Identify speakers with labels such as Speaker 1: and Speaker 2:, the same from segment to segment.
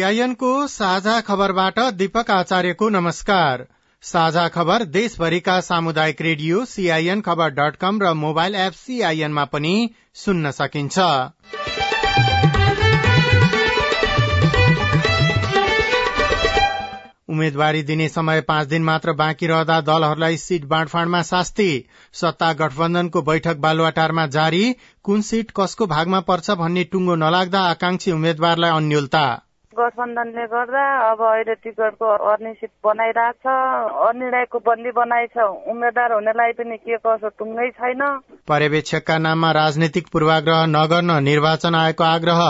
Speaker 1: सीआईएनको साझा खबरबाट दीपक आचार्यको नमस्कार। साझा खबर देशभरिका सामुदायिक radio CIN Khabar dot com र मोबाइल एप सीआईएनमा पनि सुन्न सकिन्छ। उम्मेद्वारी दिने समय पाँच दिन मात्र बाँकी रहँदा दलहरूलाई सीट बाँडफाँडमा शास्ति। सत्ता गठबन्धनको बैठक बालुवाटारमा जारी। कुन सीट कसको भागमा पर्छ भन्ने टुङ्गो नलाग्दा आकांक्षी उम्मेद्वारलाई अन्यलता।
Speaker 2: गठबन्धनले गर्दा अब अहिले टिकटको अनिश्चित बनाइरहेछ अनिर्णयको बन्दी बनाएछ। उम्मेद्वार हुनेलाई पनि के कसो टुङ्गै छैन।
Speaker 1: पर्यवेक्षकका नाममा राजनैतिक पूर्वाग्रह नगर्न निर्वाचन आयोगको आग्रह।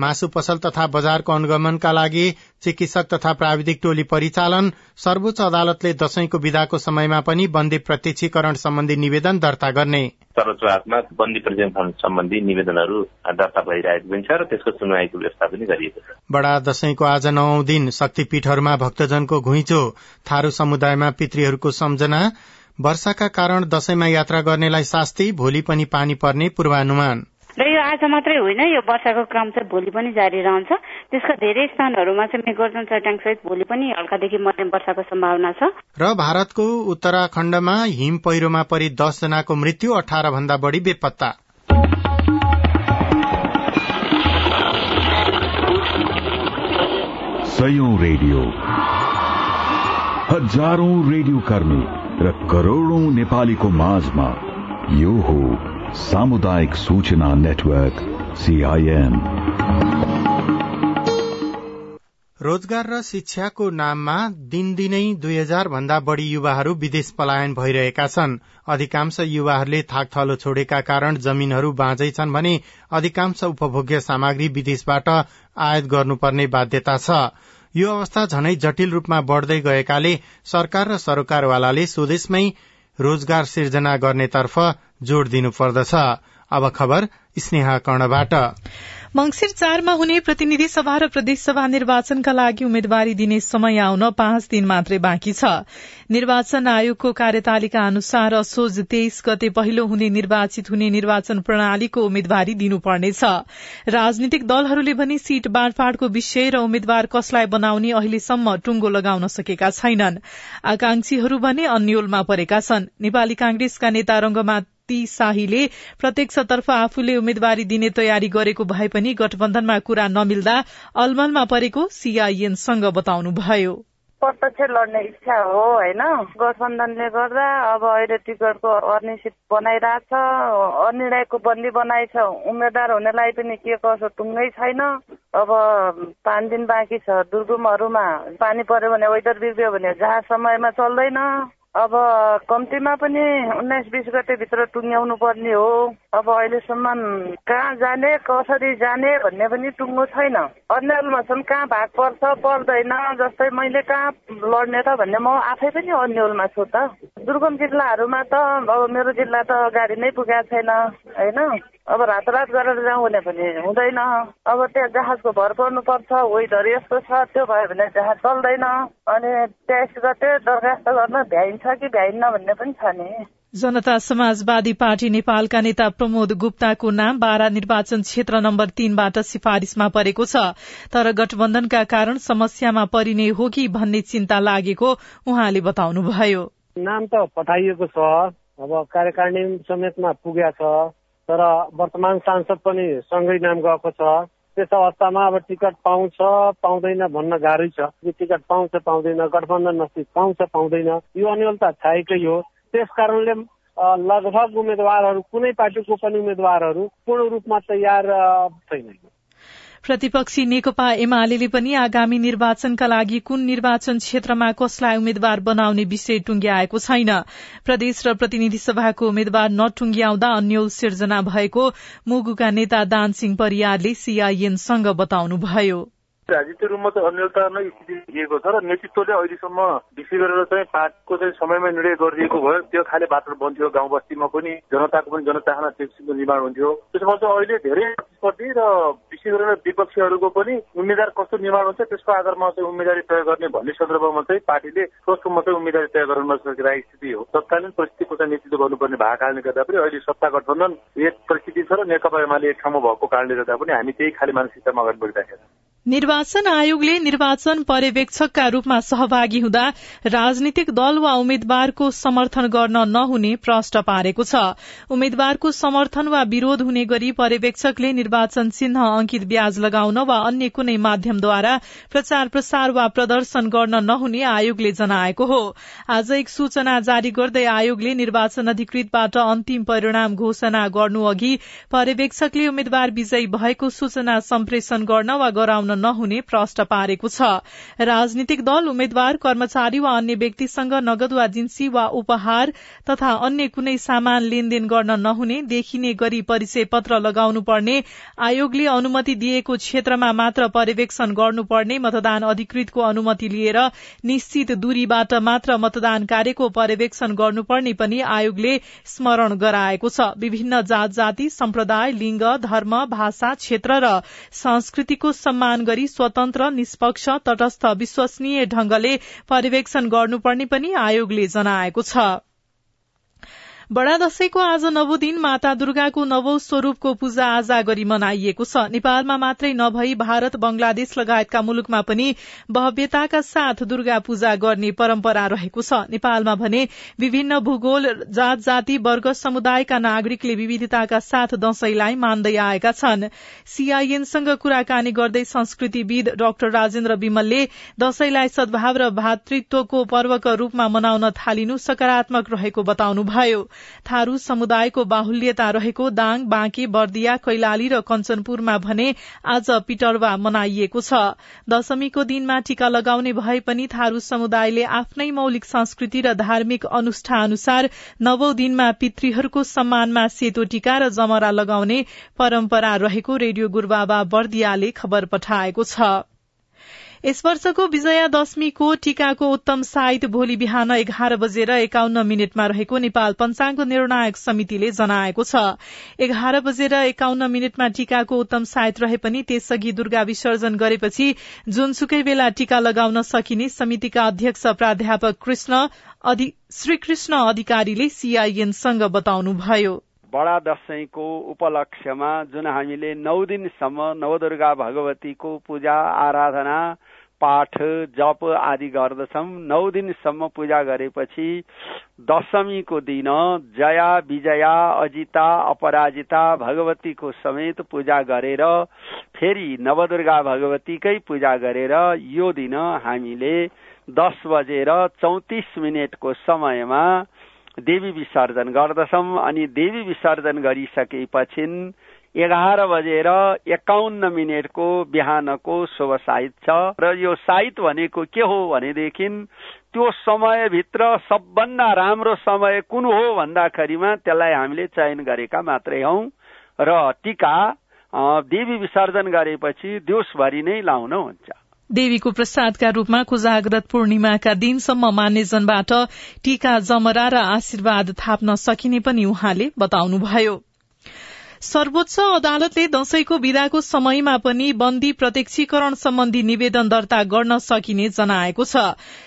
Speaker 1: मासु पसल तथा बजारको अनुगमनका लागि चिकित्सक तथा प्राविधिक टोली परिचालन सर्वोच्च अदालतले दशैंको विदाको समयमा पनि बन्दी प्रत्यक्षीकरण सम्बन्धी निवेदन दर्ता गर्ने।
Speaker 3: सर्वोच्च बन्दी प्रत्यक्षीकरण सम्बन्धी निवेदनहरू दर्ता भइरहेको पनि छ र त्यसको सुनवाईको व्यवस्था पनि गरिएको छ।
Speaker 1: बडा दशैंको आज नौ दिन शक्तिपीठहरूमा भक्तजनको घुइँचो थारू समुदायमा पितृहरूको सम्झना वर्षाका कारण दशैंमा यात्रा गर्नेलाई शास्ति भोलि पनि पानी पर्ने पूर्वानुमान।
Speaker 4: र यो आज मात्रै होइन यो वर्षाको क्रम चाहिँ भोलि पनि जारी रहन्छ। त्यसका धेरै स्थानहरूमा चाहिँ मेघर्जन चट्याङ सहित भोलि पनि हल्कादेखि मध्यम वर्षाको सम्भावना छ।
Speaker 1: र भारतको उत्तराखण्डमा हिम पहिरोमा परि दस जनाको मृत्यु अठार भन्दा बढ़ी बेपत्ता।
Speaker 5: सयौं रेडियो। हजारौं रेडियो कर्मी र करोड़ौं नेपालीको माझमा यो हो सामुदायिक सूचना नेटवर्क सीआईएन
Speaker 1: रोजगार र शिक्षाको नाममा दिनदिनै दुई हजार भन्दा बढ़ी युवाहरू विदेश पलायन भइरहेका छन्। अधिकांश युवाहरूले थाकथलो छोडेका कारण जमीनहरू बाँझै छन् भने अधिकांश उपभोग्य सामग्री विदेशबाट आयात गर्नुपर्ने बाध्यता छ। यो अवस्था झनै जटिल रूपमा बढ़दै गएकाले सरकार र सरोकारवालाले स्वदेशमै रोजगार सिर्जना गर्नेतर्फ जोड़ दिनुपर्दछ अब खबर स्नेहा कर्णबाट।
Speaker 6: मंगिर चारमा हुने प्रतिनिधि सभा र प्रदेशसभा निर्वाचनका लागि उम्मेद्वारी दिने समय आउन पाँच दिन मात्रै बाँकी छ। निर्वाचन आयोगको कार्यतालिका अनुसार असोज तेइस गते पहिलो हुने निर्वाचित हुने निर्वाचन प्रणालीको उम्मेद्वारी दिनुपर्नेछ। राजनीतिक दलहरूले भने सीट बाँडफाँडको विषय र उम्मेद्वार कसलाई बनाउने अहिलेसम्म टुंगो लगाउन सकेका छैनन्। आकांक्षीहरू भने अन्यलमा परेका छन्। नेपाली कांग्रेसका नेता रंगमा ती शाहीले प्रत्यक्षतर्फ आफूले उम्मेद्वारी दिने तयारी गरेको भए पनि गठबन्धनमा कुरा नमिल्दा अलमलमा परेको सीआईएनसँग बताउनुभयो।
Speaker 2: प्रत्यक्ष लड्ने इच्छा हो होइन? गठबन्धनले गर्दा अब अहिले टिकटको अनिश्चित बनाइरहेछ अनिर्णयको बन्दी बनाएछ उम्मेद्वार हुनेलाई पनि के कसो टुङ्गै छैन। अब पाँच दिन बाँकी छ दुर्गुमहरूमा पानी पर्यो भने वेदर बिग्रियो भने जहाँ समयमा चल्दैन। अब कम्तीमा पनि उन्नाइस बिस गतेभित्र टुङ्ग्याउनु पर्ने हो। अब अहिलेसम्म कहाँ जाने कसरी जाने भन्ने पनि टुङ्गो छैन। अन्यलमा छन् कहाँ भाग पर्छ पर्दैन जस्तै मैले कहाँ लड्ने त भन्ने म आफै पनि अन्यलमा छु त। दुर्गम जिल्लाहरूमा त अब मेरो जिल्ला त गाडी नै पुगेको छैन होइन? अब रातरात गरेर जाउँ भने पनि हुँदैन। अब त्यहाँ जहाजको भर पर्नुपर्छ वेदर यस्तो छ त्यो भयो भने जहाज चल्दैन। अनि टेस्ट गर्दै दरखास्त गर्न भ्याइन्छ कि भ्याइन्न भन्ने पनि छ नि।
Speaker 6: जनता समाजवादी पार्टी नेपालका नेता प्रमोद गुप्ताको नाम बारा निर्वाचन क्षेत्र नम्बर तीनबाट सिफारिशमा परेको छ। तर गठबन्धनका कारण समस्यामा परिने हो कि भन्ने चिन्ता लागेको उहाँले बताउनुभयो।
Speaker 7: नाम त पठाइएको छ। अब कार्यकारिणी समेतमा पुगेको छ। तर वर्तमान सांसद पनि सँगै नाम गएको छ। त्यस अवस्थामा अब टिकट पाउँछ पाउँदैन भन्न गाह्रै छ। टिकट पाउँछ पाउँदैन। गठबन्धन नस्ति पाउँछ पाउँदैन। यो अनिवार्यता छाएकै हो। त्यस कारणले लगभग उम्मेद्वारहरू कुनै पार्टीको पनि उम्मेद्वारहरू पूर्ण रूपमा तयार छैन।
Speaker 6: प्रतिपक्षी नेकपा एमाले पनि आगामी निर्वाचनका लागि कुन निर्वाचन क्षेत्रमा कसलाई उम्मेद्वार बनाउने विषय टुंग्याएको छैन। प्रदेश र प्रतिनिधि सभाको उम्मेद्वार नटुंग्याउँदा अन्यल सिर्जना भएको मुगुका नेता दानसिंह परियारले सीआईएनसँग बताउनुभयो।
Speaker 8: राजनीतिक रूपमा चाहिँ अन्यलता नै स्थिति देखिएको छ र नेतृत्वले अहिलेसम्म विशेष गरेर चाहिँ पार्टीको चाहिँ समयमै निर्णय गरिदिएको भयो। त्यो खाले बाटो बन्थ्यो गाउँ बस्तीमा पनि जनताको पनि जनचाहना त्यो निर्माण हुन्थ्यो। त्यसमा चाहिँ अहिले धेरै प्रतिस्पर्धी र विशेष गरेर विपक्षीहरूको पनि उम्मेद्वार कस्तो निर्माण हुन्छ त्यसको आधारमा चाहिँ उम्मेदवारी तय गर्ने भन्ने सन्दर्भमा चाहिँ पार्टीले ठोस चाहिँ उम्मेदवारी तय गर्न नसकिरहेको स्थिति हो। तत्कालीन परिस्थितिको चाहिँ नेतृत्व गर्नुपर्ने भएको कारणले गर्दा पनि अहिले सत्ता गठबन्धन एक परिस्थिति छ र नेकपा एमाले एक ठाउँमा भएको कारणले गर्दा पनि हामी त्यही खाले मानसिकतामा अगाडि बढिरहेका छौँ।
Speaker 6: निर्वाचन आयोगले निर्वाचन पर्यवेक्षकका रूपमा सहभागी हुँदा राजनीतिक दल वा उम्मेद्वारको समर्थन गर्न नहुने प्रश्न पारेको छ। उम्मेद्वारको समर्थन वा विरोध हुने गरी पर्यवेक्षकले निर्वाचन चिन्ह अंकित ब्याज लगाउन वा अन्य कुनै माध्यमद्वारा प्रचार प्रसार वा प्रदर्शन गर्न नहुने आयोगले जनाएको हो। आज एक सूचना जारी गर्दै आयोगले निर्वाचन अधिकृतबाट अन्तिम परिणाम घोषणा गर्नु अघि पर्यवेक्षकले उम्मेद्वार विजयी भएको सूचना सम्प्रेषण गर्न वा गराउन नहुने प्रश्न पारेको छ। राजनीतिक दल उम्मेद्वार कर्मचारी वा अन्य व्यक्तिसँग नगद वा जिन्सी वा उपहार तथा अन्य कुनै सामान लेनदेन गर्न नहुने देखिने गरी परिचय पत्र लगाउनु पर्ने आयोगले अनुमति दिएको क्षेत्रमा मात्र पर्यवेक्षण गर्नुपर्ने मतदान अधिकृतको अनुमति लिएर निश्चित दूरीबाट मात्र मतदान कार्यको पर्यवेक्षण गर्नुपर्ने पनि आयोगले स्मरण गराएको छ। विभिन्न जात जाति सम्प्रदाय लिंग धर्म भाषा क्षेत्र र संस्कृतिको सम्मान गरी स्वतन्त्र निष्पक्ष तटस्थ विश्वसनीय ढंगले पर्यवेक्षण गर्नुपर्ने पनि आयोगले जनाएको छ। बडा दशैंको आज नवो दिन माता दुर्गाको नवौ स्वरूपको पूजा आजा गरी मनाइएको छ। नेपालमा मात्रै नभई भारत बंगलादेश लगायतका मुलुकमा पनि भव्यताका साथ दुर्गा पूजा गर्ने परम्परा रहेको छ। नेपालमा भने विभिन्न भूगोल जात जाति वर्ग समुदायका नागरिकले विविधताका साथ दशैंलाई मान्दै आएका छन्। सीआईएनसँग कुराकानी गर्दै संस्कृतिविद डाक्टर राजेन्द्र विमलले दशैंलाई सद्भाव र भातृत्वको पर्वको रूपमा मनाउन थालिनु सकारात्मक रहेको बताउनुभयो। थारू समुदायको बाहुल्यता रहेको दाङ बाँके बर्दिया कैलाली र कञ्चनपुरमा भने आज पिटरवा मनाइएको छ। दशमीको दिनमा टीका लगाउने भए पनि थारू समुदायले आफ्नै मौलिक संस्कृति र धार्मिक अनुष्ठा अनुसार नवौं दिनमा पितृहरूको सम्मानमा सेतो टीका र जमरा लगाउने परम्परा रहेको रेडियो गुरूबाबा बर्दियाले खबर पठाएको छ। यस वर्षको विजया दशमीको टीकाको उत्तम साइत भोलि बिहान एघार बजेर एकाउन्न मिनटमा रहेको नेपाल पञ्चाङ्ग निर्णायक समितिले जनाएको छ। एघार बजेर एकाउन्न मिनटमा टीकाको उत्तम साइत रहे पनि त्यसअघि दुर्गा विसर्जन गरेपछि जुनसुकै बेला टीका लगाउन सकिने समितिका अध्यक्ष प्राध्यापक कृष्ण श्रीकृष्ण अधिकारीले सीआईएनसँग बताउनुभयो।
Speaker 9: बडा दशैंको उपलक्ष्यमा जुन हामीले नौ दिनसम्म नवदुर्गा भगवतीको पूजा आराधना पाठ जप आदि गर्दछौँ। नौ दिनसम्म पूजा गरेपछि दशमीको दिन जया विजया अजिता अपराजिता भगवतीको समेत पूजा गरेर फेरि नवदुर्गा भगवतीकै पूजा गरेर यो दिन हामीले दस बजेर चौतिस मिनटको समयमा देवी विसर्जन गर्दछौँ। अनि देवी विसर्जन गरिसकेपछि एघार बजेर एकाउन्न मिनटको बिहानको शुभ साहित छ। र यो साहित भनेको के हो भनेदेखि त्यो समयभित्र सबभन्दा राम्रो समय कुन हो भन्दाखेरिमा त्यसलाई हामीले चयन गरेका मात्रै हौ। र टिका देवी विसर्जन गरेपछि दिउँसभरि नै लाउन हुन्छ
Speaker 6: देवीको प्रसादका रूपमा कोजाग्रत पूर्णिमाका दिनसम्म मान्यजनबाट टीका जमरा र आशीर्वाद थाप्न सकिने पनि उहाँले बताउनुभयो। सर्वोच्च अदालतले दशैंको विदाको समयमा पनि बन्दी प्रत्यक्षीकरण सम्बन्धी निवेदन दर्ता गर्न सकिने जनाएको छ।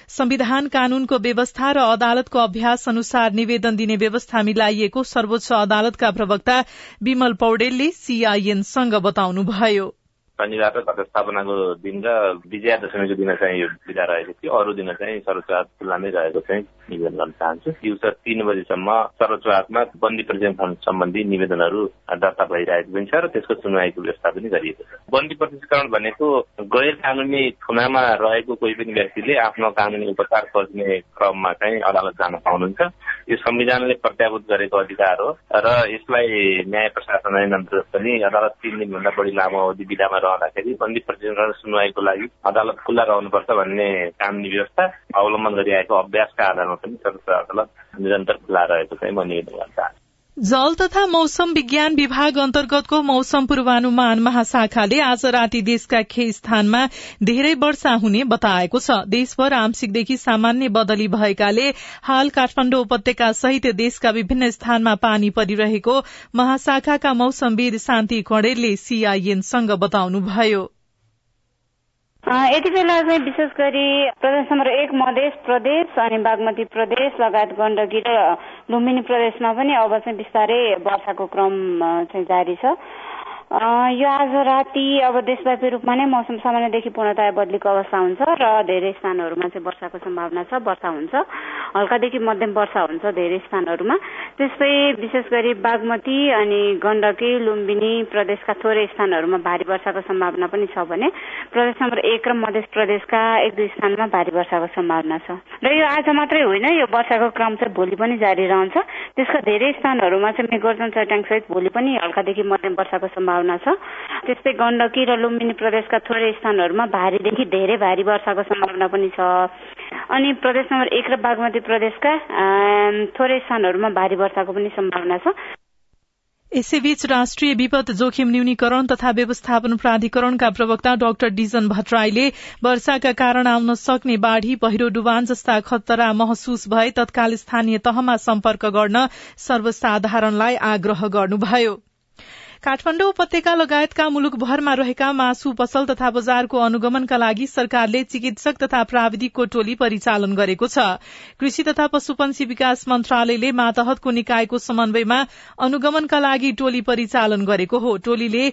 Speaker 6: संविधान कानूनको व्यवस्था र अदालतको अभ्यास अनुसार निवेदन दिने व्यवस्था मिलाइएको सर्वोच्च अदालतका प्रवक्ता विमल पौडेलले सीआईएनसँग बताउनुभयो।
Speaker 3: शनिबार र स्थापनाको दिन र विजया दशमीको दिन चाहिँ यो विदा रहेको थियो। अरू दिन चाहिँ सर्वोच्च खुल्लामै रहेको चाहिँ निवेदन गर्न चाहन्छु। दिउँसो तीन बजीसम्म सर्वोच्च बन्दी प्रतिष्ठान सम्बन्धी निवेदनहरू दर्ता भइरहेको पनि छ र त्यसको सुनवाईको व्यवस्था पनि गरिएको छ। बन्दी प्रतिष्ठीकरण भनेको गैर कानुनी थुनामा रहेको कोही पनि व्यक्तिले आफ्नो कानुनी उपचार खोज्ने क्रममा चाहिँ अदालत जान पाउनुहुन्छ। यो संविधानले प्रत्याभूत गरेको अधिकार हो र यसलाई न्याय प्रशासन पनि अदालत तीन दिनभन्दा बढी लामो अवधि विधामा रहँदाखेरि बन्दी प्रतिवेदन सुनवाईको लागि अदालत खुल्ला रहनुपर्छ भन्ने कानुनी व्यवस्था अवलम्बन गरिआएको अभ्यासका आधारमा पनि सर्वोच्च अदालत निरन्तर खुल्ला रहेको चाहिँ म निवेदन गर्न चाहन्छु
Speaker 6: जल तथा मौसम विज्ञान विभाग अन्तर्गतको मौसम पूर्वानुमान महाशाखाले आज राति देशका केही स्थानमा धेरै वर्षा हुने बताएको छ। देशभर आंशिकदेखि सामान्य बदली भएकाले हाल काठमाण्डु उपत्यका सहित देशका विभिन्न स्थानमा पानी परिरहेको महाशाखाका मौसमविद शान्ति कणेलले सीआईएनसँग बताउनुभयो।
Speaker 4: यति बेला चाहिँ विशेष गरी प्रदेश नम्बर एक मधेस प्रदेश अनि बागमती प्रदेश लगायत गण्डकी र लुम्बिनी प्रदेशमा पनि अब चाहिँ बिस्तारै वर्षाको क्रम चाहिँ जारी छ। यो आज राति अब देशव्यापी रूपमा नै मौसम सामान्यदेखि पूर्णतया बदलीको अवस्था हुन्छ र धेरै स्थानहरूमा चाहिँ वर्षाको सम्भावना छ वर्षा हुन्छ। हल्कादेखि मध्यम वर्षा हुन्छ धेरै स्थानहरूमा। त्यस्तै विशेष गरी बागमती अनि गण्डकी लुम्बिनी प्रदेशका थोरै स्थानहरूमा भारी वर्षाको सम्भावना पनि छ भने प्रदेश नम्बर एक र मध्य प्रदेशका एक दुई स्थानमा भारी वर्षाको सम्भावना छ। र यो आज मात्रै होइन यो वर्षाको क्रम चाहिँ भोलि पनि जारी रहन्छ। त्यसका धेरै स्थानहरूमा चाहिँ मेघर्जन चट्याङ सहित भोलि पनि हल्कादेखि मध्यम वर्षाको सम्भावना छ। त्यस्तै गण्डकी र लुम्बिनी प्रदेशका थोरै स्थानहरूमा भारीदेखि धेरै भारी वर्षाको सम्भावना पनि छ। अनि प्रदेश नम्बर एक र बागमती प्रदेशका थोरै स्थानहरूमा भारी वर्षाको पनि सम्भावना छ।
Speaker 6: यसैबीच राष्ट्रिय विपद जोखिम न्यूनीकरण तथा व्यवस्थापन प्राधिकरणका प्रवक्ता डाक्टर डिजन भट्टराईले वर्षाका कारण आउन सक्ने बाढ़ी पहिरो डुबान जस्ता खतरा महसुस भए तत्काल स्थानीय तहमा सम्पर्क गर्न सर्वसाधारणलाई आग्रह गर्नुभयो। काठमाण्डु उपत्यका लगायतका मुलुकभरमा रहेका मासु पसल तथा बजारको अनुगमनका लागि सरकारले चिकित्सक तथा प्राविधिकको टोली परिचालन गरेको छ। कृषि तथा पशुपन्छी विकास मन्त्रालयले मातहतको निकायको समन्वयमा अनुगमनका लागि टोली परिचालन गरेको हो। टोलीले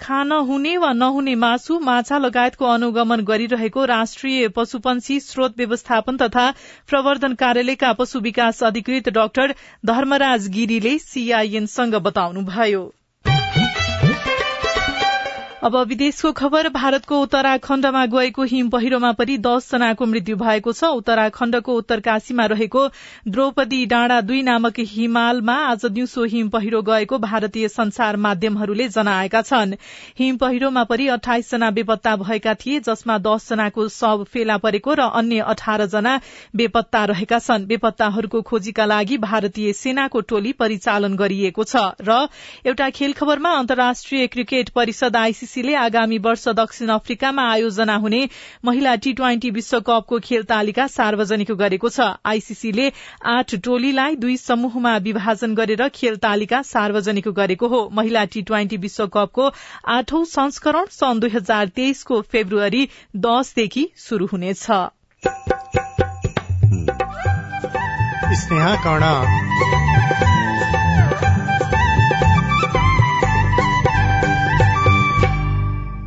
Speaker 6: खान हुने वा नहुने मासु माछा लगायतको अनुगमन गरिरहेको राष्ट्रिय पशुपन्छी स्रोत व्यवस्थापन तथा प्रवर्धन कार्यालयका पशु विकास अधिकृत डाक्टर धर्मराज गिरीले सीआईएनसँग बताउनुभयो। अब विदेशको खबर भारतको उत्तराखण्डमा गएको हिम पहिरोमा परि दस जनाको मृत्यु भएको छ। उत्तराखण्डको उत्तरकाशीमा रहेको द्रौपदी डाँडा दुई नामक हिमालमा आज दिउँसो हिम पहिरो गएको भारतीय संचार माध्यमहरूले जनाएका छन्। हिम पहिरोमा परि अठाइस जना बेपत्ता भएका थिए जसमा दस जनाको शव फेला परेको र अन्य अठार जना बेपत्ता रहेका छन्। बेपत्ताहरूको खोजीका लागि भारतीय सेनाको टोली परिचालन गरिएको छ। र एउटा खेल खबरमा अन्तर्राष्ट्रिय क्रिकेट परिषद आईसीसी आईसीसीले आगामी वर्ष दक्षिण अफ्रिकामा आयोजना हुने महिला टी ट्वेन्टी विश्वकपको खेल तालिका सार्वजनिक गरेको छ। आईसीसीले आठ टोलीलाई दुई समूहमा विभाजन गरेर खेल तालिका सार्वजनिक गरेको हो। महिला टी ट्वेन्टी विश्वकपको आठौं संस्करण सन् दुई हजार तेइसको फेब्रुअरी दसदेखि शुरू हुनेछ।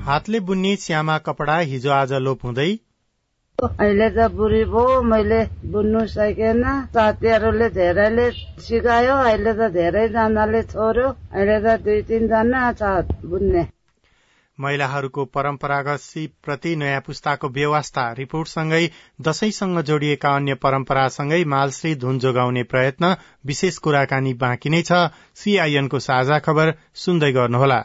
Speaker 1: हातले बुन्ने श्यामा कपडा हिजो आज लोप हुँदै
Speaker 10: अहिले त बुढी भो मैले बुन्नु सकेन। साथीहरूले धेरैले सिकायो अहिले त धेरैजनाले छोड्यो। अहिले त दुई तिनजना छ बुन्ने।
Speaker 1: महिलाहरूको परम्परागत सिपप्रति नयाँ पुस्ताको व्यवस्था रिपोर्टसँगै दशैंसँग जोडिएका अन्य परम्परासँगै मालश्री धुन जोगाउने प्रयत्न विशेष कुराकानी बाँकी नै छ। सीआईएनको साझा खबर सुन्दै गर्नुहोला।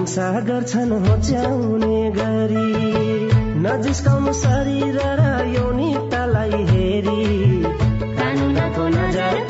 Speaker 11: हिंसा गर्छन् होच्याउने गरी। नजिस्काउनु शरीर र यौनिकतालाई हेरी। कानुनको नजर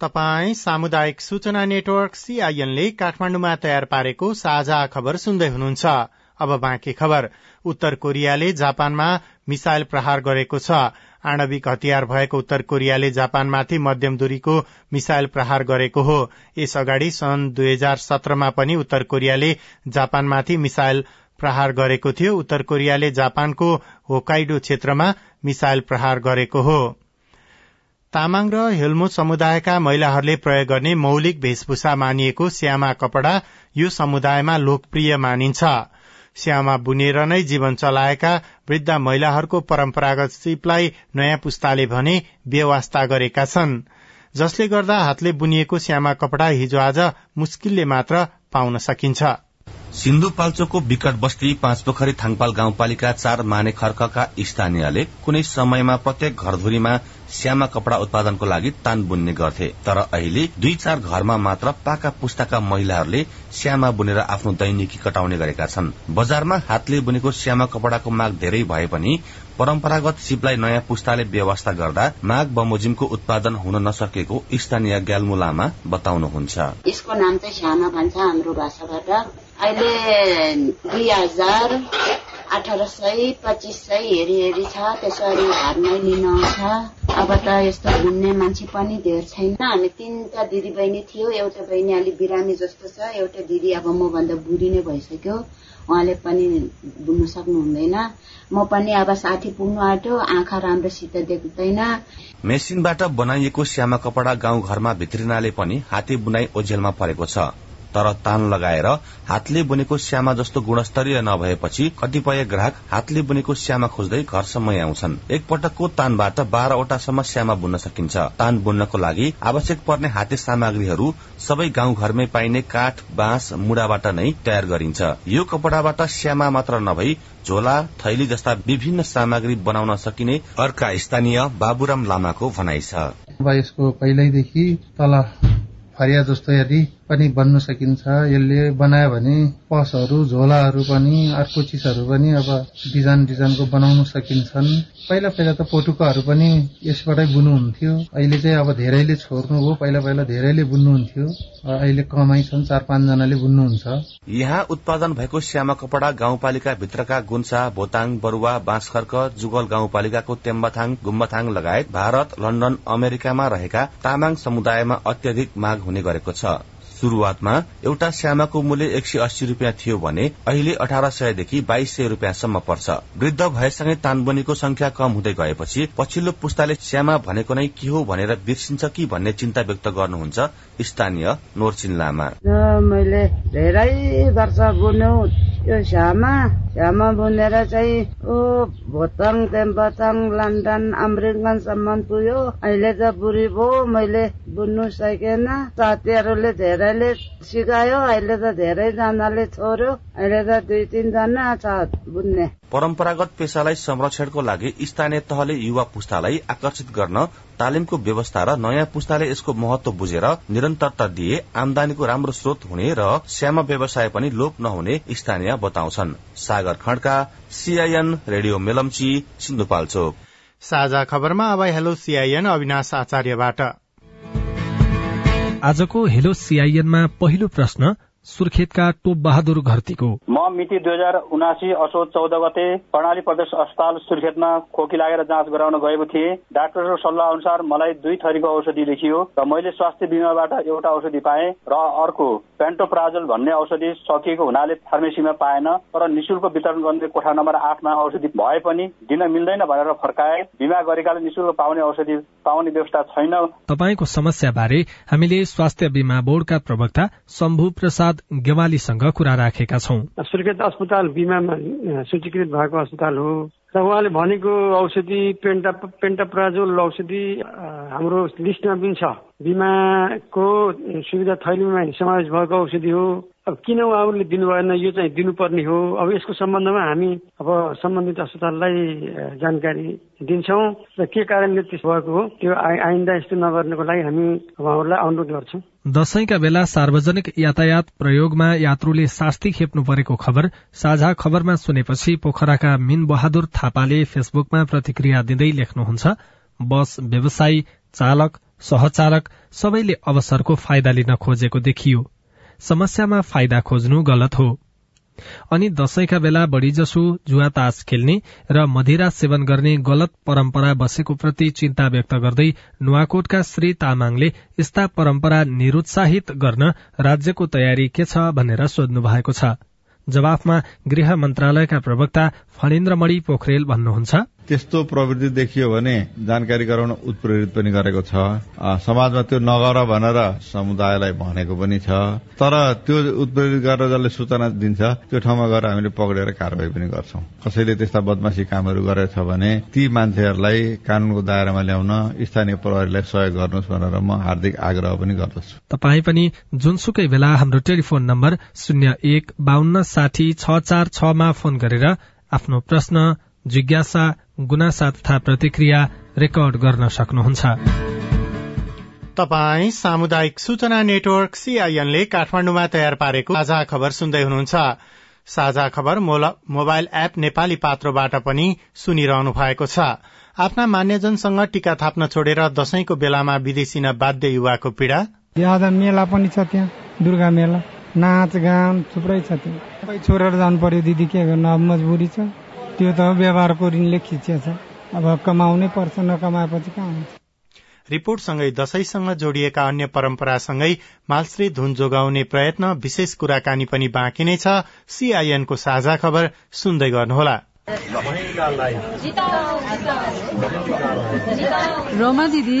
Speaker 1: तपाई सामुदायिक सूचना नेटवर्क सीआईएनले काठमाडौँमा तयार पारेको साझा खबर सुन्दै हुनुहुन्छ। अब बाँकी खबर। उत्तर कोरियाले जापानमा मिसाइल प्रहार गरेको छ। आणविक हतियार भएको उत्तर कोरियाले जापानमाथि मध्यम दूरीको मिसाइल प्रहार गरेको हो। यस अगाडि सन् दुई हजार सत्रमा पनि उत्तर कोरियाले जापानमाथि मिसाइल प्रहार गरेको थियो। उत्तर कोरियाले जापानको होकाइडो क्षेत्रमा मिसाइल प्रहार गरेको हो। तामाङ र हेल्मो समुदायका महिलाहरूले प्रयोग गर्ने मौलिक वेशभूषा मानिएको श्यामा कपड़ा यो समुदायमा लोकप्रिय मानिन्छ। श्यामा बुनेर नै जीवन चलाएका वृद्ध महिलाहरूको परम्परागत सिपलाई नयाँ पुस्ताले भने बेवास्ता गरेका छन्। जसले गर्दा हातले बुनिएको श्यामा कपड़ा हिजो आज मुस्किलले मात्र पाउन सकिन्छ।
Speaker 12: सिन्धुपाल्चोकको विकट बस्ती पाँच पोखरी थाङपाल गाउँपालिका चार माने खर्कका स्थानीयले कुनै समयमा प्रत्येक घरधुरीमा श्यामा कपड़ा उत्पादनको लागि तान बुन्ने गर्थे। तर अहिले दुई चार घरमा मात्र पाका पुस्ताका महिलाहरूले श्यामा बुनेर आफ्नो दैनिकी कटाउने गरेका छन्। बजारमा हातले बुनेको श्यामा कपड़ाको माग धेरै भए पनि परम्परागत सिपलाई नयाँ पुस्ताले व्यवस्था गर्दा माग बमोजिमको उत्पादन हुन नसकेको स्थानीय ग्याल्मु लामा बताउनुहुन्छ।
Speaker 13: यसको नाम चाहिँ श्यामा भन्छ हाम्रो अहिले दुई हजार अठार सय पच्चिस सय हेरी हेरी छ त्यसरी घरमै लिन आउँछ अब त यस्तो घुम्ने मान्छे पनि धेर छैन। हामी तिनवटा दिदी बहिनी थियो एउटा बहिनी अलिक बिरामी जस्तो छ एउटा दिदी अब मभन्दा बुढी नै भइसक्यो। उहाँले पनि बुझ्नु सक्नु हुँदैन म पनि अब साठी पुग्नु आँट्यो आँखा राम्रोसित देख्दैन।
Speaker 12: मेसिनबाट बनाइएको श्यामा कपड़ा गाउँ घरमा भित्रिनाले पनि हाते बुनाई ओझेलमा परेको छ। तर तान लगाएर हातले बुनेको श्यामा जस्तो गुणस्तरीय नभएपछि कतिपय ग्राहक हातले बुनेको श्यामा खोज्दै घरसम्म आउँछन्। एक पटकको तानबाट बाह्रवटासम्म श्यामा बुन्न सकिन्छ। तान बुन्नको लागि आवश्यक पर्ने हाते सामग्रीहरू सबै गाउँ घरमै पाइने काठ बाँस मुढाबाट नै तयार गरिन्छ। यो कपड़ाबाट श्यामा मात्र नभई झोला थैली जस्ता विभिन्न सामग्री बनाउन सकिने अर्का स्थानीय बाबुराम लामाको भनाइ छ।
Speaker 14: यसको पहिल्यैदेखि तल फरिया जस्तो यदि पनि बन्न सकिन्छ। यसले बनायो भने पसहरू झोलाहरू पनि अर्को चिजहरू पनि अब डिजाइन डिजाइनको बनाउन सकिन्छन्। पहिला पहिला त पोटुकाहरू पनि यसबाटै बुन्नुहुन्थ्यो अहिले चाहिँ अब धेरैले छोड्नु हो। पहिला पहिला धेरैले बुन्नुहुन्थ्यो। अहिले कमाइ छन् चार पाँचजनाले बुन्नुहुन्छ।
Speaker 12: यहाँ उत्पादन भएको श्यामा कपड़ा गाउँपालिका भित्रका गुन्सा भोताङ बरुवा बाँसखर्क जुगल गाउँपालिकाको तेम्बाथाङ गुम्बाथाङ लगायत भारत लन्डन अमेरिकामा रहेका तामाङ समुदायमा अत्यधिक माग हुने गरेको छ। शुरूआतमा एउटा श्यामाको मूल्य एक सय अस्सी रूपियाँ थियो भने अहिले अठार सयदेखि बाइस सय रूपियाँसम्म पर्छ। वृद्ध भएसँगै तानबनीको संख्या कम हुँदै गएपछि पछिल्लो पुस्ताले श्यामा भनेको नै के हो भनेर बिर्सिन्छ कि भन्ने चिन्ता व्यक्त गर्नुहुन्छ स्थानीय नोर्चिन लामा।
Speaker 10: मैले धेरै वर्ष बुन्यो। यो श्यामा श्यामा बुनेर चाहिँ तेम्पाताङ लन्डन अमेरिकनसम्म पुग्यो। अहिले त बुढी भयो मैले बुन्नु सकेन। साथीहरूले धेरैले सिकायो अहिले त धेरैजनाले छोड्यो अहिले त दुई तिनजना छ बुन्ने।
Speaker 12: परम्परागत पेसालाई संरक्षणको लागि स्थानीय तहले युवा पुस्तालाई आकर्षित गर्न तालिमको व्यवस्था र नयाँ पुस्ताले यसको महत्व बुझेर निरन्तरता दिए आमदानीको राम्रो स्रोत हुने र श्यामा व्यवसाय पनि लोप नहुने स्थानीय बताउँछन्। Sagar Khadka CIN radio Melamchi Sindhupalchok.
Speaker 1: साझा खबरमा अब हेलो सीआईएन अविनाश आचार्यबाट।
Speaker 15: आजको हेलो सीआईएनमा पहिलो प्रश्न सुर्खेतका टोप बहादुर घरतीको।
Speaker 16: मिति दुई हजार उनासी असोज चौध गते कर्णाली प्रदेश अस्पताल सुर्खेतमा खोकी लागेर जाँच गराउन गएको थिएँ। डाक्टरको सल्लाह अनुसार मलाई दुई थरीको औषधि लेखियो र मैले स्वास्थ्य बिमाबाट एउटा औषधि पाएँ र अर्को पेन्टोप्राजोल भन्ने औषधि सकिएको हुनाले फार्मेसीमा पाएन तर निशुल्क वितरण गर्ने कोठा नम्बर आठमा औषधि भए पनि दिन मिल्दैन भनेर फर्काए। बिमा गरेकाले निशुल्क पाउने औषधि पाउने व्यवस्था छैन।
Speaker 15: तपाईँको समस्या बारे हामीले स्वास्थ्य बिमा बोर्डका प्रवक्ता शम्भु प्रसाद गेवालीसँग कुरा राखेका छौँ।
Speaker 7: सुर्खेत अस्पताल बिमामा सूचीकृत भएको अस्पताल हो। र उहाँले भनेको औषधि पेन्टा पेन्टाप्राजोल औषधि हाम्रो लिस्टमा पनि छ। बिमाको सुविधा थैलीमा समावेश भएको औषधि हो।
Speaker 17: अब किन उहाँहरूले दिनु भएन यो चाहिँ दिनुपर्ने हो? अब यसको सम्बन्धमा हामी अब सम्बन्धित अस्पताललाई जानकारी दिन्छौँ। र के कारणले त्यस्तो भएको हो त्यो आइन्दा यस्तो नगर्नको लागि हामी उहाँहरूलाई अनुरोध गर्छौँ।
Speaker 15: दशैंका बेला सार्वजनिक यातायात प्रयोगमा यात्रुले शास्ति खेप्नु परेको खबर साझा खबरमा सुनेपछि पोखराका मिन बहादुर थापाले फेसबुकमा प्रतिक्रिया दिँदै लेख्नुहुन्छ बस व्यवसायी चालक सहचालक सबैले अवसरको फाइदा लिन खोजेको देखियो। समस्यामा फाइदा खोज्नु गलत हो। अनि दशैंका बेला बढ़ीजसो जुवा तास खेल्ने र मदिरा सेवन गर्ने गलत परम्परा बसेको प्रति चिन्ता व्यक्त गर्दै नुवाकोटका श्री तामाङले यस्ता परम्परा निरुत्साहित गर्न राज्यको तयारी के छ भनेर सोध्नु भएको छ। जवाफमा गृह मन्त्रालयका प्रवक्ता फणेन्द्रमणि पोखरेल भन्नुहुन्छ।
Speaker 18: त्यस्तो प्रवृत्ति देखियो भने जानकारी गराउन उत्प्रेरित पनि गरेको छ। समाजमा त्यो नगर भनेर समुदायलाई भनेको पनि छ। तर त्यो उत्प्रेरित गरेर जसले सूचना दिन्छ त्यो ठाउँमा गएर हामीले पक्रेर कारवाही पनि गर्छौं। कसैले त्यस्ता बदमासी कामहरू गरेछ भने ती मान्छेहरूलाई कानूनको दायरामा ल्याउन स्थानीय प्रहरीलाई सहयोग गर्नुहोस् भनेर म हार्दिक आग्रह पनि गर्दछु।
Speaker 15: तपाई पनि जुनसुकै बेला हाम्रो टेलिफोन नम्बर शून्य एक बान्न साठी छ चार छमा फोन गरेर आफ्नो प्रश्न जिज्ञासा गुनासा तथा प्रतिक्रिया रेकर्ड गर्न सक्नुहुन्छ।
Speaker 1: तपाई सामुदायिक सूचना नेटवर्क सीआईएनले काठमाडौँमा तयार पारेको साझा खबर सुन्दै हुनुहुन्छ। साझा खबर मोबाइल एप नेपाली पात्रोबाट पनि सुनिरहनु भएको छ। आफ्ना मान्यजनसँग टीका थाप्न छोडेर दशैंको बेलामा विदेशी बाध्य युवाको पीड़ा।
Speaker 19: मेला पनि छ त्यहाँ दुर्गा मेला। नाच गान थुप्रै छ त्यहाँ। छोडेर जानु पर्यो दिदी के गर्नु? अब मजबुरी छ। त्यो त व्यवहारको ऋणले खिचिएछ। अब कमाउनै पर्छ नकमाएपछि कहाँ हुन्छ?
Speaker 1: रिपोर्टसँगै दशैंसँग जोडिएका अन्य परम्परासँगै मालश्री धुन जोगाउने प्रयत्न विशेष कुराकानी पनि बाँकी नै छ। सीआईएनको साझा खबर सुन्दै गर्नुहोला।
Speaker 20: रोमा दिदी।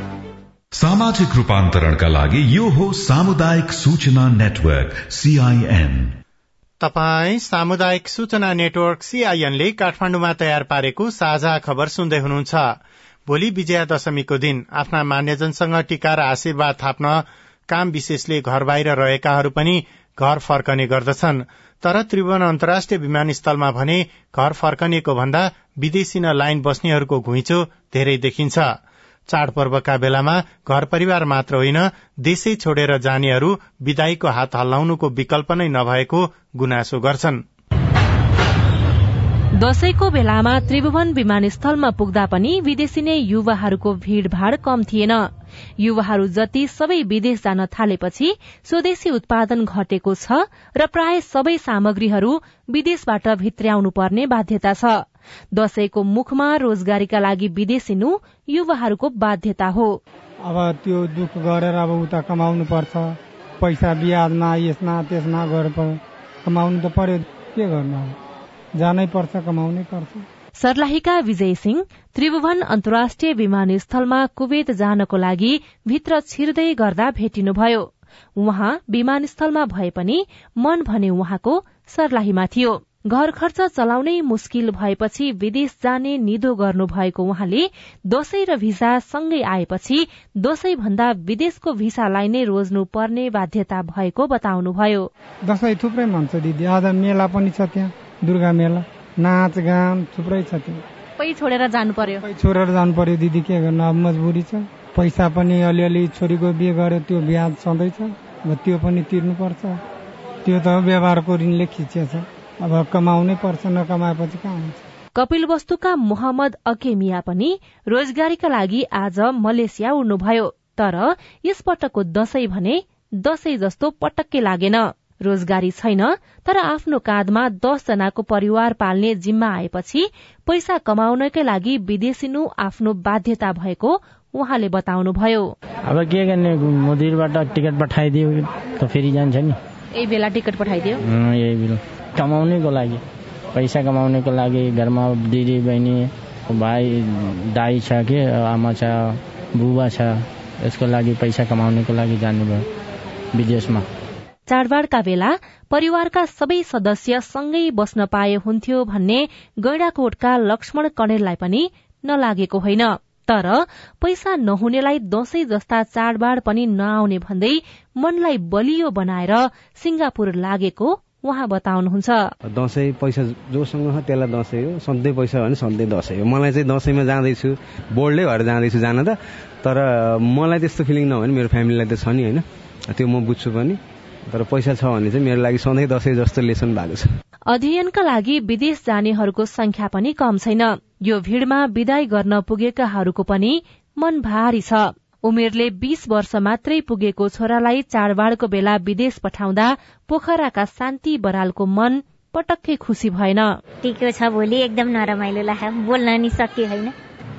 Speaker 5: सामाजिक रूपान्तरणका लागि यो हो सामुदायिक सूचना नेटवर्क सीआईएन
Speaker 1: तपाई सामुदायिक सूचना नेटवर्क सीआईएनले काठमाडौँमा तयार पारेको साझा खबर सुन्दै हुनुहुन्छ। भोलि विजयादशमीको दिन। आफ्ना मान्यजनसँग टीका र आशीर्वाद थाप्न काम विशेषले घर बाहिर रहेकाहरू पनि घर फर्कने गर्दछन्। तर त्रिभुवन अन्तर्राष्ट्रिय विमानस्थलमा भने घर फर्कनेको भन्दा विदेशी न लाइन बस्नेहरूको घुइँचो धेरै देखिन्छ। चाडपर्वका बेलामा घर परिवार मात्र होइन देशै छोडेर जानेहरू विदाईको हात हल्लाउनुको विकल्प नै नभएको गुनासो गर्छन्।
Speaker 21: दशैंको बेलामा त्रिभुवन विमानस्थलमा पुग्दा पनि विदेशी नै युवाहरूको भीड़भाड़ कम थिएन। युवाहरू जति सबै विदेश जान थालेपछि स्वदेशी उत्पादन घटेको छ र प्राय सबै सामग्रीहरू विदेशबाट भित्र्याउनु पर्ने बाध्यता छ। दशैंको मुखमा रोजगारीका लागि विदेशिनु युवाहरूको बाध्यता हो।
Speaker 19: अब त्यो दुःख गरेर अब उता कमाउनु पर्छ पैसा बिहारमा यसमा त्यसमा गरेर कमाउनु त पर्यो। के गर्नु जानै पर्छ कमाउनै पर्छ।
Speaker 21: सर्लाहीका विजय सिंह त्रिभुवन अन्तर्राष्ट्रिय विमानस्थलमा कुवेत जानको लागि भित्र छिर्दै गर्दा भेटिनुभयो। उहाँ विमानस्थलमा भए पनि मन भने उहाँको सर्लाहीमा थियो। घर खर्च चलाउनै मुस्किल भएपछि विदेश जाने निदो गर्नु भएको उहाँले दशैं र भिसा सँगै आएपछि दशैं भन्दा विदेशको भिसालाई नै रोज्नु पर्ने बाध्यता भएको बताउनुभयो।
Speaker 19: दशैं थुप्रै भन्छ दिदी। आज मेला पनि छ त्यहाँ। दुर्गा मेला नाच गान थुप्रै छ
Speaker 21: त्यहाँ। छोडेर जानु पर्यो।
Speaker 19: छोडेर जानु पर्यो दिदी। के गर्नु? अब मजबुरी छ। पैसा पनि अलिअलि छोरीको बिहे गर्यो त्यो ब्याज छँदैछ त्यो पनि तिर्नुपर्छ। त्यो त व्यवहारको ऋणले खिचिएछ। अब कमाउनै पर्छ नकमाएपछि कहाँ हुन्छ?
Speaker 21: कपिल वस्तुका मोहम्मद अकेमिया पनि रोजगारीका लागि आज मलेसिया उड्नुभयो तर यस पटकको दशैं भने दशैं जस्तो पटक्कै लागेन। रोजगारी छैन तर आफ्नो काँधमा दस जनाको परिवार पाल्ने जिम्मा आएपछि पैसा कमाउनकै लागि विदेशिनु आफ्नो बाध्यता भएको उहाँले बताउनुभयो।
Speaker 22: अब के गर्ने मोदीबाट टिकट पठाइदियो त फेरि जान्छ नि।
Speaker 21: यही बेला टिकट पठाइदियो?
Speaker 22: यही बेला। कमाउनेको लागि पैसा कमाउनेको लागि घरमा दिदी बहिनी भाइ दाई छ कि आमा छ बुबा छ यसको लागि पैसा कमाउनेको लागि जानुभयो विदेशमा।
Speaker 21: चाडबाडका बेला परिवारका सबै सदस्य सँगै बस्न पाए हुन्थ्यो भन्ने गैडाकोटका लक्ष्मण कणेललाई पनि नलागेको होइन। तर पैसा नहुनेलाई दशैं जस्ता चाडबाड पनि नआउने भन्दै मनलाई बलियो बनाएर सिंगापुर लागेको उहाँ बताउनुहुन्छ।
Speaker 23: दसैँ पैसा जोसँग छ त्यसलाई दसैँ हो। सधैँ पैसा भने सधैँ दसैँ हो। मलाई चाहिँ दसैँमा जाँदैछु। बोल्डै भएर जाँदैछु जान त। तर मलाई त्यस्तो फिलिङ नभयो भने मेरो फ्यामिलीलाई त छ नि होइन। त्यो म बुझ्छु पनि। तर पैसा छ भने चाहिँ मेरो लागि सधैँ दसैँ जस्तो लेसन भएको छ।
Speaker 21: अध्ययनका लागि विदेश जानेहरूको संख्या पनि कम छैन। यो भीड़मा विदाई गर्न पुगेकाहरूको पनि मन भारी छ। उमेरले बीस वर्ष मात्रै पुगेको छोरालाई चाडबाडको बेला विदेश पठाउँदा पोखराका शान्ति बरालको मन पटक्कै खुसी भएन।
Speaker 24: टिको छ भोलि एकदम नरमाइलो लाग्यो। बोल्न नि सके होइन।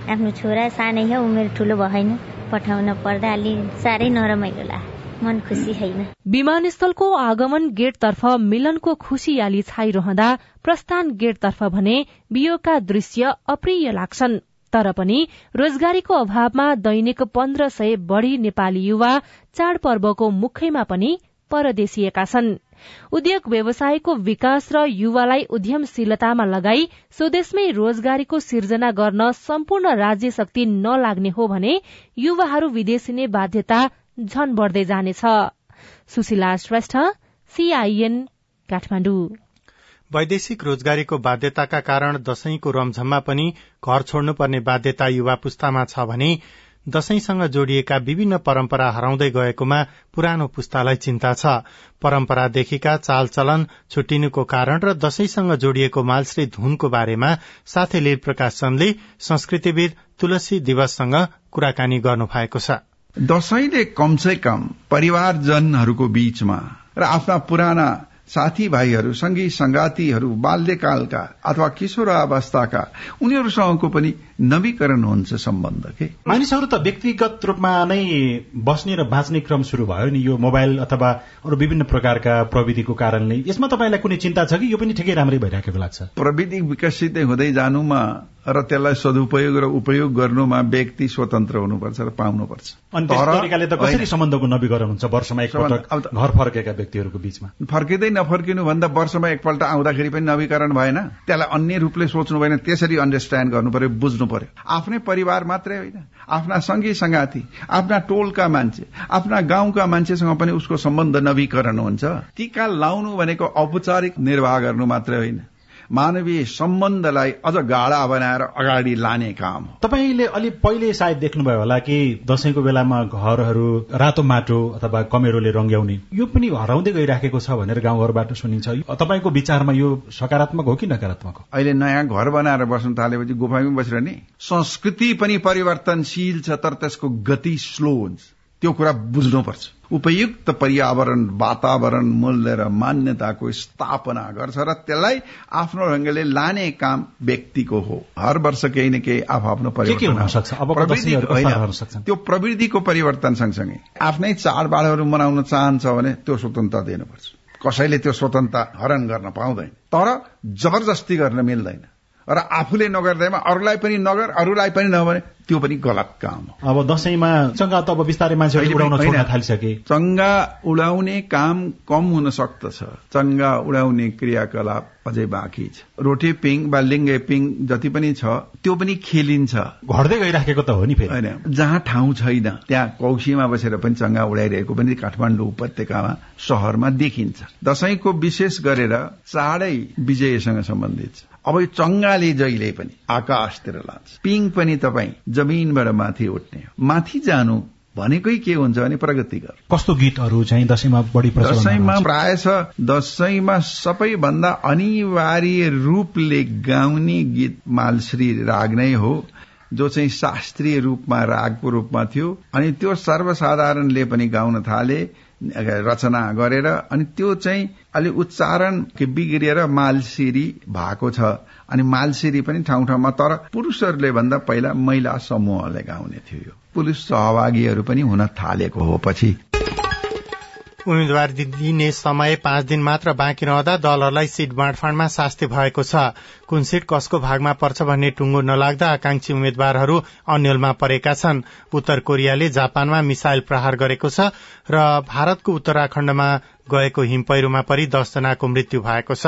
Speaker 24: आफ्नो छोरा सानै हो उमेर ठुलो भएन पठाउन पर्दा अलि साह्रै नरमाइलो लाग्यो। मन खुसी छैन
Speaker 21: विमानस्थलको आगमन गेटतर्फ मिलनको खुसियाली छाइरहँदा प्रस्थान गेटतर्फ भने बियोका दृश्य अप्रिय लाग्छन्। तर पनि रोजगारीको अभावमा दैनिक पन्ध्र सय बढ़ी नेपाली युवा चाडपर्वको मुखैमा पनि परदेशिएका छन्। उद्योग व्यवसायको विकास र युवालाई उद्यमशीलतामा लगाई स्वदेशमै रोजगारीको सिर्जना गर्न सम्पूर्ण राज्य शक्ति नलाग्ने हो भने युवाहरू विदेशिने बाध्यता झन बढ़दै जानेछ। सुशीला श्रेष्ठ सीआईएन काठमाडौँ।
Speaker 1: वैदेशिक रोजगारीको बाध्यताका कारण दशैंको रमझममा पनि घर छोड्नुपर्ने बाध्यता युवा पुस्तामा छ भने दशैंसँग जोडिएका विभिन्न परम्परा हराउँदै गएकोमा पुरानो पुस्तालाई चिन्ता छ। परम्परादेखिका चालचलन छुट्टिनुको कारण र दशैंसँग जोडिएको मालश्री धुनको बारेमा साथै लील प्रकाश चन्दले संस्कृतिविद तुलसी दिवससँग कुराकानी गर्नु भएको छ।
Speaker 25: दशैंले कमसे कम परिवारजनहरूको बीचमा र आफ्ना पुराना साथीभाइहरू सँगै संगातीहरू बाल्यकालका अथवा किशोर अवस्थाका उनीहरूसँगको पनि नवीकरण हुन्छ सम्बन्ध के
Speaker 26: मानिसहरू त व्यक्तिगत रूपमा नै बस्ने र बाँच्ने क्रम शुरू भयो नि यो मोबाइल अथवा अरू विभिन्न प्रकारका प्रविधिको कारणले। यसमा तपाईँलाई कुनै चिन्ता छ कि? यो पनि ठिकै राम्रै भइरहेको लाग्छ।
Speaker 25: प्रविधि विकसित हुँदै जानुमा र त्यसलाई सदुपयोग र उपयोग गर्नुमा व्यक्ति स्वतन्त्र हुनुपर्छ र पाउनुपर्छ।
Speaker 26: अनि तरिकाले त कसरी सम्बन्धको नवीकरण हुन्छ वर्षमा घर फर्केका व्यक्तिहरूको बीचमा?
Speaker 25: फर्किँदै नफर्किनु भन्दा वर्षमा एकपल्ट आउँदाखेरि पनि नवीकरण भएन। त्यसलाई अन्य रूपले सोच्नु भएन। त्यसरी अन्डरस्ट्यान्ड गर्नु पर्यो बुझ्नु पर्यो। आफ्नै परिवार मात्रै होइन। आफ्ना सँगै संगाती आफ्ना टोलका मान्छे आफ्ना गाउँका मान्छेसँग पनि उसको सम्बन्ध नवीकरण हुन्छ। टिका लाउनु भनेको औपचारिक निर्वाह गर्नु मात्रै होइन। मानवीय सम्बन्धलाई अझ गाढा बनाएर अगाडि लाने काम हो।
Speaker 26: तपाईँले अलि पहिले सायद देख्नुभयो होला कि दशैंको बेलामा घरहरू रातो माटो अथवा कमेरोले रंग्याउने यो पनि हराउँदै गइराखेको छ भनेर गाउँघरबाट सुनिन्छ। तपाईँको विचारमा यो सकारात्मक हो कि नकारात्मक हो?
Speaker 25: अहिले नयाँ घर बनाएर बस्नु थालेपछि गुफामै बसिरहने संस्कृति पनि परिवर्तनशील छ तर त्यसको गति स्लो हुन्छ। त्यो कुरा बुझ्नुपर्छ। उपयुक्त पर्यावरण वातावरण मूल्य र मान्यताको स्थापना गर्छ र त्यसलाई आफ्नो ढंगले लाने काम व्यक्तिको हो। हर वर्ष केही न केही आफ आफ्नो
Speaker 26: परिवर्तन
Speaker 25: त्यो प्रविधिको परिवर्तन सँगसँगै आफ्नै चाडबाडहरू मनाउन चाहन्छ भने त्यो स्वतन्त्रता दिनुपर्छ। कसैले त्यो स्वतन्त्रता हरण गर्न पाउँदैन। तर जबरजस्ती गर्न मिल्दैन। र आफूले नगर्दैमा अरूलाई पनि नगर अरूलाई पनि नभने त्यो पनि गलत काम
Speaker 26: हो। अब दसैँमा चङ्गा त अब बिस्तारै मान्छेहरूले उडाउन छोड्न थालिसके।
Speaker 25: चङ्गा उडाउने काम कम हुन सक्दछ। चङ्गा उडाउने क्रियाकलाप अझै बाँकी छ। रोटे पिङ वा लिङ्गे पिङ जति पनि छ त्यो पनि खेलिन्छ।
Speaker 26: घट्दै गइराखेको त हो नि फेरि।
Speaker 25: होइन। जहाँ ठाउँ छैन त्यहाँ कौशीमा बसेर पनि चङ्गा उडाइरहेको पनि काठमाडौँ उपत्यकामा सहरमा देखिन्छ। दसैँको विशेष गरेर चाँडै विजयसँग सम्बन्धित छ। अब यो चङ्गाले जहिले पनि आकाशतिर लान्छ। पिङ पनि तपाईँ जमिनबाट माथि उठ्ने माथि जानु भनेकै के हुन्छ भने प्रगति गर।
Speaker 26: कस्तो गीतहरू चाहिँ दसैँमा बढी
Speaker 25: दसैँमा प्राय छ दसैँमा सबैभन्दा अनिवार्य रूपले गाउने गीत मालश्री राग नै हो। जो चाहिँ शास्त्रीय रूपमा रागको रूपमा थियो अनि त्यो सर्वसाधारणले पनि गाउन थाले रचना गरेर अनि त्यो चाहिँ अलि उच्चारण बिग्रिएर मालसिरी भएको छ। अनि मालसिरी पनि ठाउँ ठाउँमा तर पुरुषहरूले भन्दा पहिला महिला समूहले गाउने थियो पुरुष सहभागीहरू पनि हुन थालेको हो पछि।
Speaker 1: उम्मेद्वार दिने समय पाँच दिन मात्र बाँकी रहँदा दलहरूलाई सीट बाँडफाँडमा शास्ति भएको छ। कुन सीट कसको भागमा पर्छ भन्ने टुङ्गो नलाग्दा आकांक्षी उम्मेद्वारहरू अन्यलमा परेका छन्। उत्तर कोरियाले जापानमा मिसाइल प्रहार गरेको छ र भारतको उत्तराखण्डमा गएको हिम पहिरोमा परि दसजनाको मृत्यु भएको छ।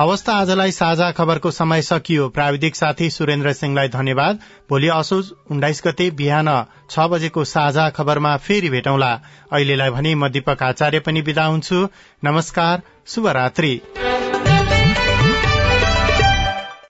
Speaker 1: अवस्था आजलाई साझा खबरको समय सकियो। प्राविधिक साथी सुरेन्द्र सिंहलाई धन्यवाद। भोलि असोज उन्नाइस गते बिहान छ बजेको साझा खबरमा फेरि भेटौँला। अहिलेलाई भने म दीपक आचार्य पनि विदा हुन्छु। नमस्कार शुभरात्री।